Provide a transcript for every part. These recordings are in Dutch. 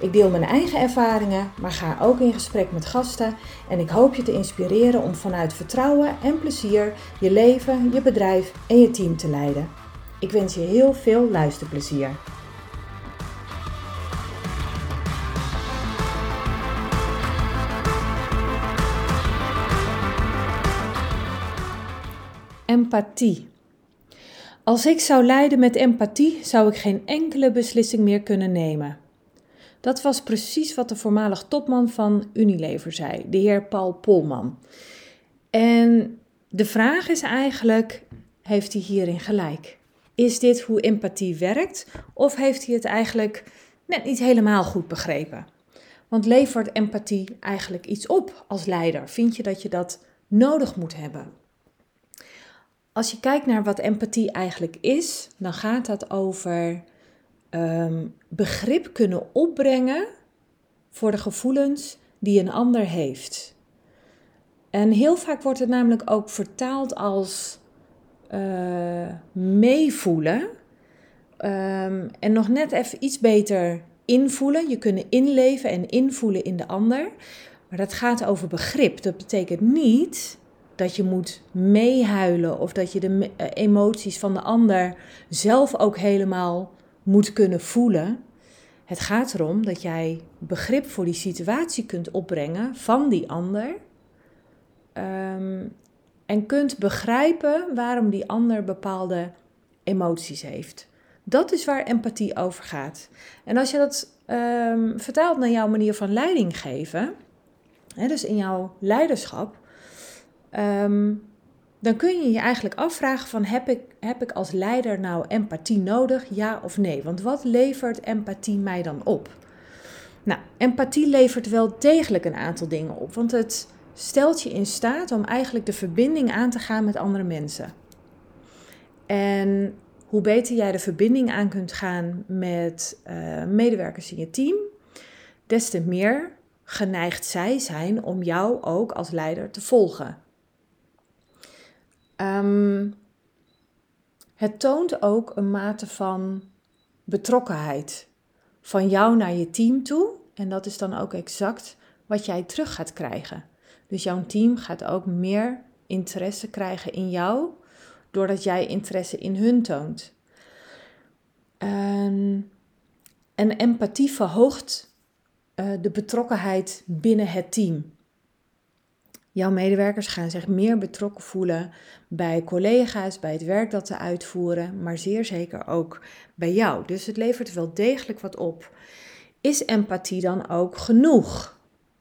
Ik deel mijn eigen ervaringen, maar ga ook in gesprek met gasten en ik hoop je te inspireren om vanuit vertrouwen en plezier je leven, je bedrijf en je team te leiden. Ik wens je heel veel luisterplezier. Empathie. Als ik zou leiden met empathie, zou ik geen enkele beslissing meer kunnen nemen. Dat was precies wat de voormalig topman van Unilever zei, de heer Paul Polman. En de vraag is eigenlijk: heeft hij hierin gelijk? Is dit hoe empathie werkt? Of heeft hij het eigenlijk net niet helemaal goed begrepen? Want levert empathie eigenlijk iets op als leider? Vind je dat je dat nodig moet hebben? Als je kijkt naar wat empathie eigenlijk is, dan gaat dat over um, begrip kunnen opbrengen voor de gevoelens die een ander heeft. En heel vaak wordt het namelijk ook vertaald als uh, meevoelen. Um, en nog net even iets beter invoelen. Je kunnen inleven en invoelen in de ander. Maar dat gaat over begrip. Dat betekent niet dat je moet meehuilen of dat je de eh, emoties van de ander zelf ook helemaal moet kunnen voelen. Het gaat erom dat jij begrip voor die situatie kunt opbrengen van die ander. Um, en kunt begrijpen waarom die ander bepaalde emoties heeft. Dat is waar empathie over gaat. En als je dat um, vertaalt naar jouw manier van leiding geven, hè, dus in jouw leiderschap, um, dan kun je je eigenlijk afvragen van heb ik, heb ik als leider nou empathie nodig, ja of nee? Want wat levert empathie mij dan op? Nou, empathie levert wel degelijk een aantal dingen op, want het stelt je in staat om eigenlijk de verbinding aan te gaan met andere mensen. En hoe beter jij de verbinding aan kunt gaan met uh, medewerkers in je team, des te meer geneigd zij zijn om jou ook als leider te volgen. Um, het toont ook een mate van betrokkenheid van jou naar je team toe. En dat is dan ook exact wat jij terug gaat krijgen. Dus jouw team gaat ook meer interesse krijgen in jou, doordat jij interesse in hun toont. Um, en empathie verhoogt uh, de betrokkenheid binnen het team. Jouw medewerkers gaan zich meer betrokken voelen bij collega's, bij het werk dat ze uitvoeren, maar zeer zeker ook bij jou. Dus het levert wel degelijk wat op. Is empathie dan ook genoeg?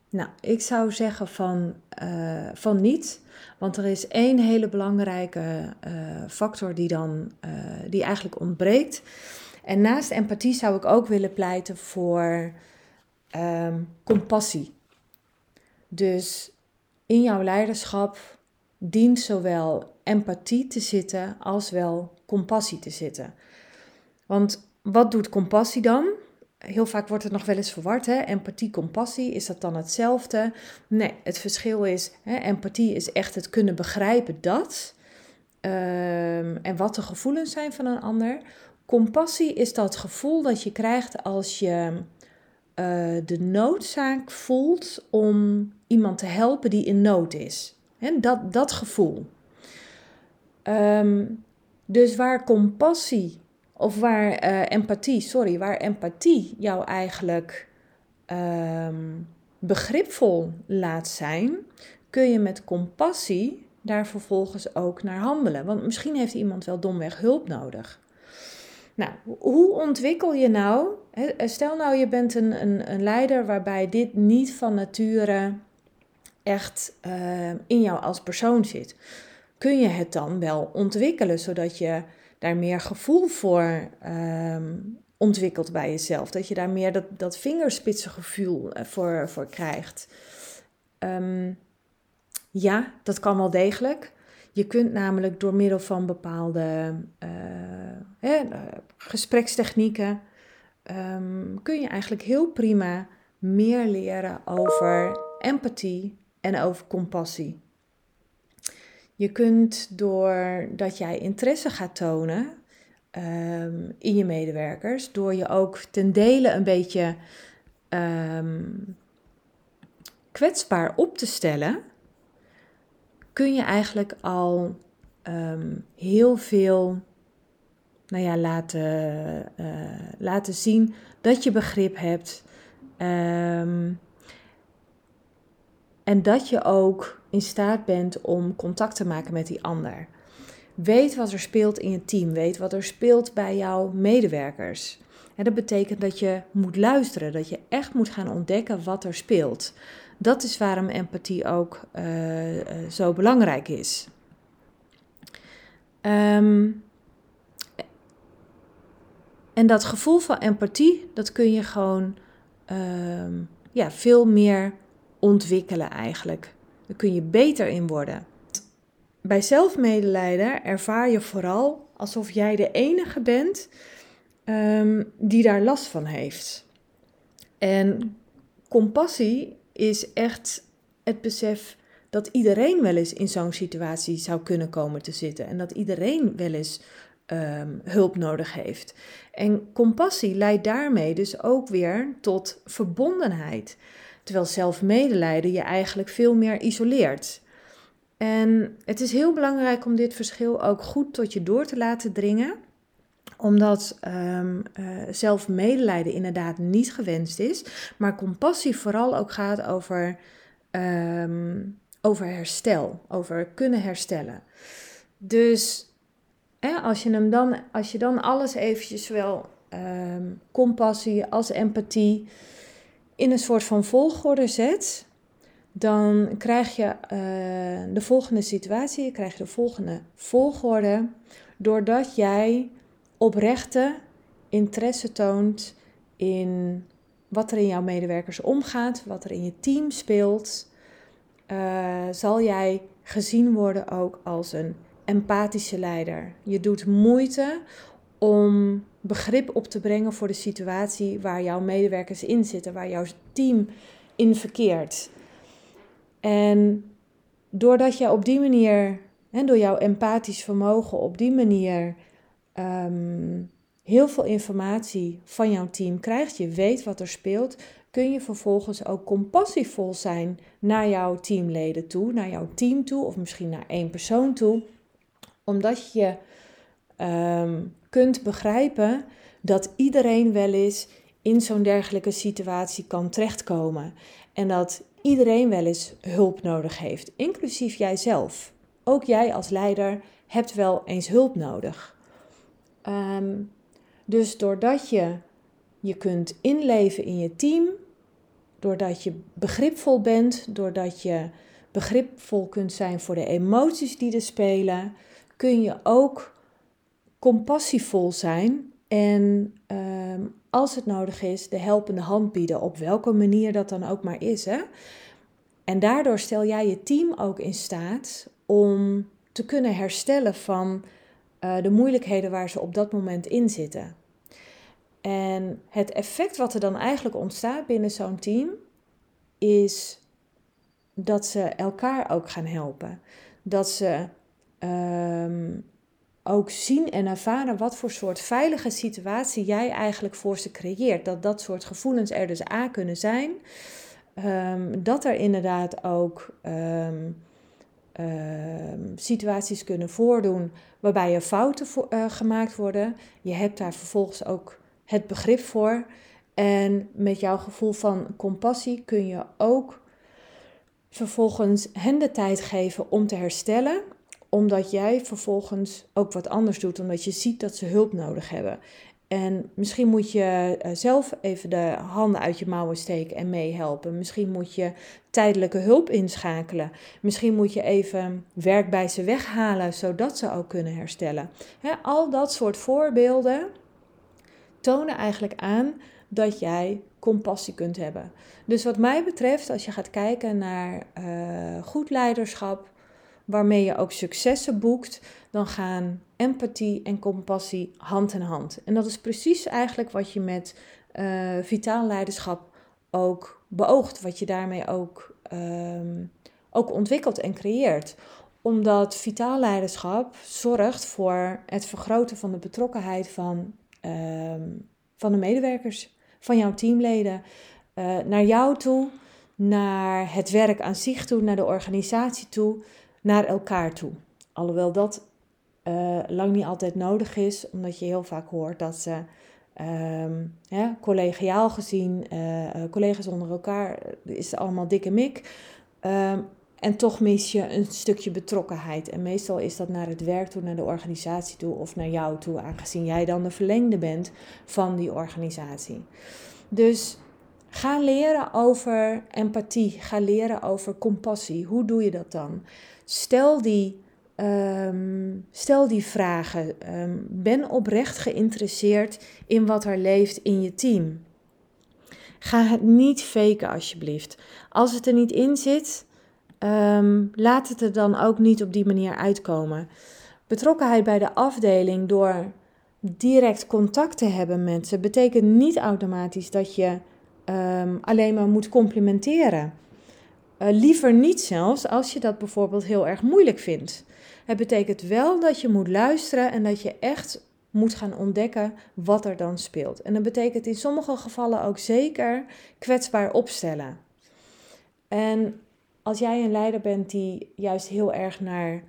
Nou, ik zou zeggen van, uh, van niet. Want er is één hele belangrijke uh, factor die dan uh, die eigenlijk ontbreekt. En naast empathie zou ik ook willen pleiten voor um, compassie. Dus in jouw leiderschap dient zowel empathie te zitten als wel compassie te zitten. Want wat doet compassie dan? Heel vaak wordt het nog wel eens verward, hè? empathie, compassie, is dat dan hetzelfde? Nee, het verschil is, hè, empathie is echt het kunnen begrijpen dat um, en wat de gevoelens zijn van een ander. Compassie is dat gevoel dat je krijgt als je uh, de noodzaak voelt om iemand te helpen die in nood is. Dat, dat gevoel. Um, dus waar compassie of waar uh, empathie, sorry, waar empathie jou eigenlijk um, begripvol laat zijn, kun je met compassie daar vervolgens ook naar handelen. Want misschien heeft iemand wel domweg hulp nodig. Nou, hoe ontwikkel je nou? Stel nou, je bent een, een, een leider waarbij dit niet van nature echt uh, in jou als persoon zit. Kun je het dan wel ontwikkelen zodat je daar meer gevoel voor um, ontwikkelt bij jezelf? Dat je daar meer dat, dat vingerspitsengevoel eh, voor, voor krijgt? Um, ja, dat kan wel degelijk. Je kunt namelijk door middel van bepaalde gesprekstechnieken, um, kun je eigenlijk heel prima meer leren over empathie en over compassie. Je kunt doordat jij interesse gaat tonen um, in je medewerkers, door je ook ten dele een beetje um, kwetsbaar op te stellen, kun je eigenlijk al heel veel nou ja, laten, uh, laten zien dat je begrip hebt. Um, en dat je ook in staat bent om contact te maken met die ander. Weet wat er speelt in je team. Weet wat er speelt bij jouw medewerkers. En dat betekent dat je moet luisteren, dat je echt moet gaan ontdekken wat er speelt. Dat is waarom empathie ook uh, uh, zo belangrijk is. Um, en dat gevoel van empathie, dat kun je gewoon um, ja, veel meer ontwikkelen eigenlijk. Daar kun je beter in worden. Bij zelfmedelijden ervaar je vooral alsof jij de enige bent um, die daar last van heeft. En compassie is echt het besef dat iedereen wel eens in zo'n situatie zou kunnen komen te zitten. En dat iedereen wel eens um, hulp nodig heeft. En compassie leidt daarmee dus ook weer tot verbondenheid. Terwijl zelfmedelijden je eigenlijk veel meer isoleert. En het is heel belangrijk om dit verschil ook goed tot je door te laten dringen omdat um, uh, zelfmedelijden inderdaad niet gewenst is, maar compassie vooral ook gaat over, um, over herstel, over kunnen herstellen. Dus als, je hem dan, als je dan alles eventjes wel um, compassie als empathie in een soort van volgorde zet, dan krijg je uh, de volgende situatie, krijg je de volgende volgorde, doordat jij oprechte interesse toont in wat er in jouw medewerkers omgaat, wat er in je team speelt, uh, zal jij gezien worden ook als een empathische leider. Je doet moeite om begrip op te brengen voor de situatie waar jouw medewerkers in zitten, waar jouw team in verkeert. En doordat je op die manier, en door jouw empathisch vermogen op die manier um, heel veel informatie van jouw team krijgt, je weet wat er speelt, kun je vervolgens ook compassievol zijn naar jouw teamleden toe, naar jouw team toe of misschien naar één persoon toe, omdat je um, kunt begrijpen dat iedereen wel eens in zo'n dergelijke situatie kan terechtkomen en dat iedereen wel eens hulp nodig heeft, inclusief jijzelf. Ook jij als leider hebt wel eens hulp nodig. Um, dus doordat je je kunt inleven in je team, doordat je begripvol bent, doordat je begripvol kunt zijn voor de emoties die er spelen, kun je ook compassievol zijn en um, als het nodig is, de helpende hand bieden, op welke manier dat dan ook maar is. Hè? En daardoor stel jij je team ook in staat om te kunnen herstellen van uh, de moeilijkheden waar ze op dat moment in zitten. En het effect wat er dan eigenlijk ontstaat binnen zo'n team is dat ze elkaar ook gaan helpen. Dat ze um, ook zien en ervaren wat voor soort veilige situatie jij eigenlijk voor ze creëert. Dat dat soort gevoelens er dus aan kunnen zijn. Um, dat er inderdaad ook um, situaties kunnen voordoen waarbij er fouten uh, gemaakt worden. Je hebt daar vervolgens ook het begrip voor. En met jouw gevoel van compassie kun je ook vervolgens hen de tijd geven om te herstellen omdat jij vervolgens ook wat anders doet, omdat je ziet dat ze hulp nodig hebben. En misschien moet je eh, zelf even de handen uit je mouwen steken en meehelpen. Misschien moet je tijdelijke hulp inschakelen. Misschien moet je even werk bij ze weghalen, zodat ze ook kunnen herstellen. al dat soort voorbeelden tonen eigenlijk aan dat jij compassie kunt hebben. Dus wat mij betreft, als je gaat kijken naar uh, goed leiderschap, waarmee je ook successen boekt, dan gaan empathie en compassie hand in hand. En dat is precies eigenlijk wat je met uh, vitaal leiderschap ook beoogt, wat je daarmee ook, ehm, ook ontwikkelt en creëert omdat vitaal leiderschap zorgt voor het vergroten van de betrokkenheid van, ehm, van de medewerkers, van jouw teamleden, uh, naar jou toe, naar het werk aan zich toe, naar de organisatie toe, naar elkaar toe. Alhoewel dat uh, lang niet altijd nodig is, omdat je heel vaak hoort dat ze um, collegiaal gezien, uh, collega's onder elkaar, is allemaal dikke mik. Um, en toch mis je een stukje betrokkenheid. En meestal is dat naar het werk toe, naar de organisatie toe of naar jou toe, aangezien jij dan de verlengde bent van die organisatie. Dus ga leren over empathie, ga leren over compassie. Hoe doe je dat dan? Stel die, um, stel die vragen. Um, ben oprecht geïnteresseerd in wat er leeft in je team. Ga het niet faken alsjeblieft. Als het er niet in zit, Um, laat het er dan ook niet op die manier uitkomen. Betrokkenheid bij de afdeling door direct contact te hebben met ze betekent niet automatisch dat je um, alleen maar moet complimenteren. Uh, liever niet zelfs als je dat bijvoorbeeld heel erg moeilijk vindt. Het betekent wel dat je moet luisteren en dat je echt moet gaan ontdekken wat er dan speelt. En dat betekent in sommige gevallen ook zeker kwetsbaar opstellen. En als jij een leider bent die juist heel erg naar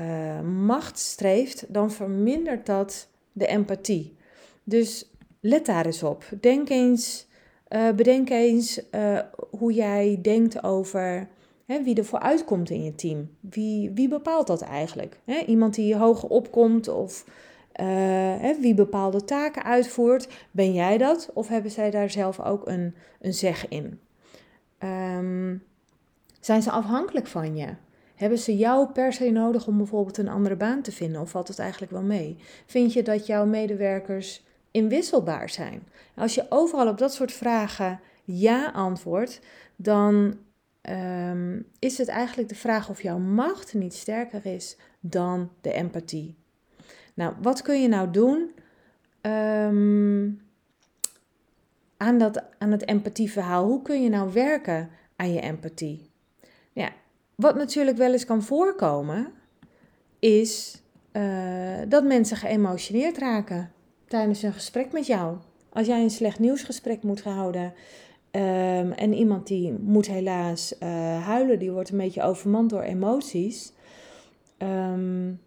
uh, macht streeft, dan vermindert dat de empathie. Dus let daar eens op. Denk eens, uh, bedenk eens uh, hoe jij denkt over hè, wie er vooruit komt in je team. Wie, wie bepaalt dat eigenlijk? Hè, iemand die hoger opkomt of hè, wie bepaalde taken uitvoert. Ben jij dat of hebben zij daar zelf ook een, een zeg in? Um, zijn ze afhankelijk van je? Hebben ze jou per se nodig om bijvoorbeeld een andere baan te vinden? Of valt het eigenlijk wel mee? Vind je dat jouw medewerkers inwisselbaar zijn? Als je overal op dat soort vragen ja antwoordt, dan um, is het eigenlijk de vraag of jouw macht niet sterker is dan de empathie. Nou, wat kun je nou doen um, aan, dat, aan het empathieverhaal? Hoe kun je nou werken aan je empathie? Ja, wat natuurlijk wel eens kan voorkomen, is uh, dat mensen geëmotioneerd raken tijdens een gesprek met jou. Als jij een slecht nieuwsgesprek moet houden um, en iemand die moet helaas uh, huilen, die wordt een beetje overmand door emoties, um,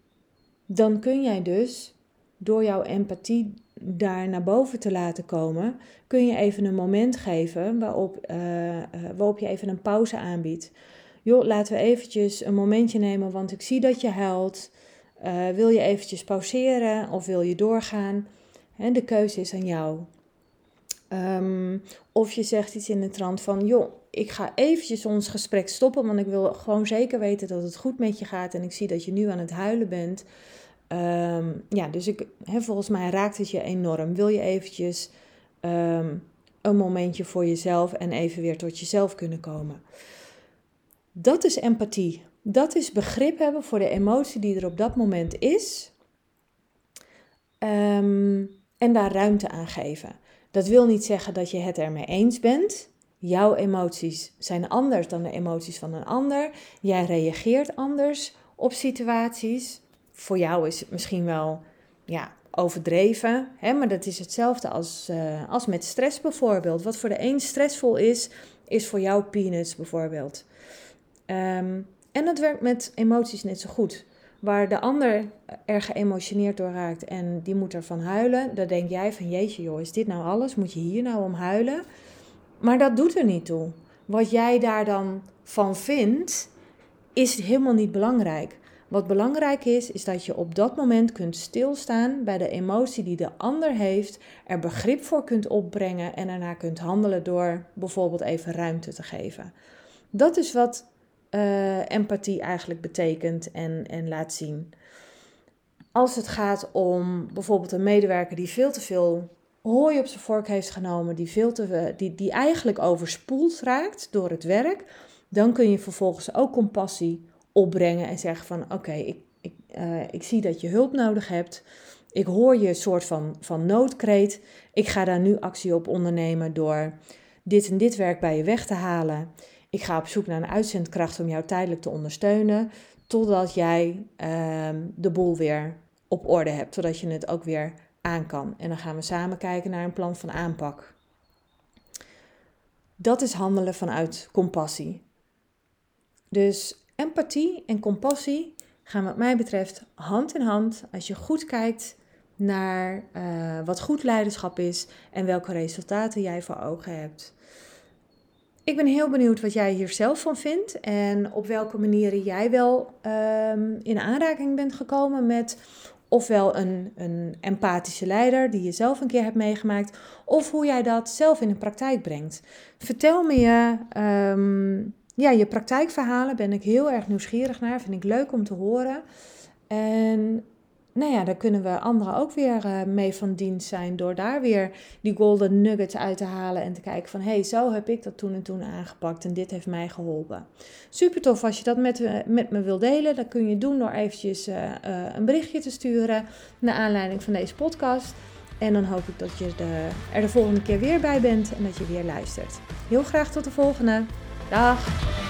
dan kun jij dus door jouw empathie daar naar boven te laten komen, kun je even een moment geven waarop, uh, waarop je even een pauze aanbiedt joh, laten we eventjes een momentje nemen, want ik zie dat je huilt. Wil je eventjes pauzeren of wil je doorgaan? De keuze is aan jou. Um, of je zegt iets in de trant van, joh, ik ga eventjes ons gesprek stoppen, want ik wil gewoon zeker weten dat het goed met je gaat en ik zie dat je nu aan het huilen bent. Um, ja, dus ik, volgens mij raakt het je enorm. Wil je eventjes um, een momentje voor jezelf en even weer tot jezelf kunnen komen? Dat is empathie. Dat is begrip hebben voor de emotie die er op dat moment is. Um, en daar ruimte aan geven. Dat wil niet zeggen dat je het ermee eens bent. Jouw emoties zijn anders dan de emoties van een ander. Jij reageert anders op situaties. Voor jou is het misschien wel ja, overdreven, hè? maar dat is hetzelfde als, uh, als met stress bijvoorbeeld. Wat voor de een stressvol is, is voor jou peanuts bijvoorbeeld. Um, en dat werkt met emoties net zo goed. Waar de ander er geëmotioneerd door raakt en die moet ervan huilen, dan denk jij van jeetje joh, is dit nou alles? Moet je hier nou om huilen? Maar dat doet er niet toe. Wat jij daar dan van vindt, is helemaal niet belangrijk. Wat belangrijk is, is dat je op dat moment kunt stilstaan bij de emotie die de ander heeft, er begrip voor kunt opbrengen en daarna kunt handelen door bijvoorbeeld even ruimte te geven. Dat is wat uh, empathie eigenlijk betekent en, en laat zien. Als het gaat om bijvoorbeeld een medewerker die veel te veel hooi op zijn vork heeft genomen, die, veel te, die, die eigenlijk overspoeld raakt door het werk, dan kun je vervolgens ook compassie opbrengen en zeggen van oké, ik, ik, uh, ik zie dat je hulp nodig hebt. Ik hoor je soort van, van noodkreet. Ik ga daar nu actie op ondernemen door dit en dit werk bij je weg te halen. Ik ga op zoek naar een uitzendkracht om jou tijdelijk te ondersteunen. Totdat jij uh, de boel weer op orde hebt. Zodat je het ook weer aan kan. En dan gaan we samen kijken naar een plan van aanpak. Dat is handelen vanuit compassie. Dus empathie en compassie gaan wat mij betreft hand in hand als je goed kijkt naar uh, wat goed leiderschap is en welke resultaten jij voor ogen hebt. Ik ben heel benieuwd wat jij hier zelf van vindt en op welke manieren jij wel um, in aanraking bent gekomen met ofwel een, een empathische leider die je zelf een keer hebt meegemaakt, of hoe jij dat zelf in de praktijk brengt. Vertel me je, um, ja, je praktijkverhalen, ben ik heel erg nieuwsgierig naar, vind ik leuk om te horen. En nou ja, daar kunnen we anderen ook weer uh, mee van dienst zijn door daar weer die golden nuggets uit te halen en te kijken van hé, hey, zo heb ik dat toen en toen aangepakt en dit heeft mij geholpen. Super tof als je dat met, uh, met me wil delen. Dat kun je doen door eventjes uh, een berichtje te sturen naar aanleiding van deze podcast. En dan hoop ik dat je de, er de volgende keer weer bij bent en dat je weer luistert. Heel graag tot de volgende. Dag!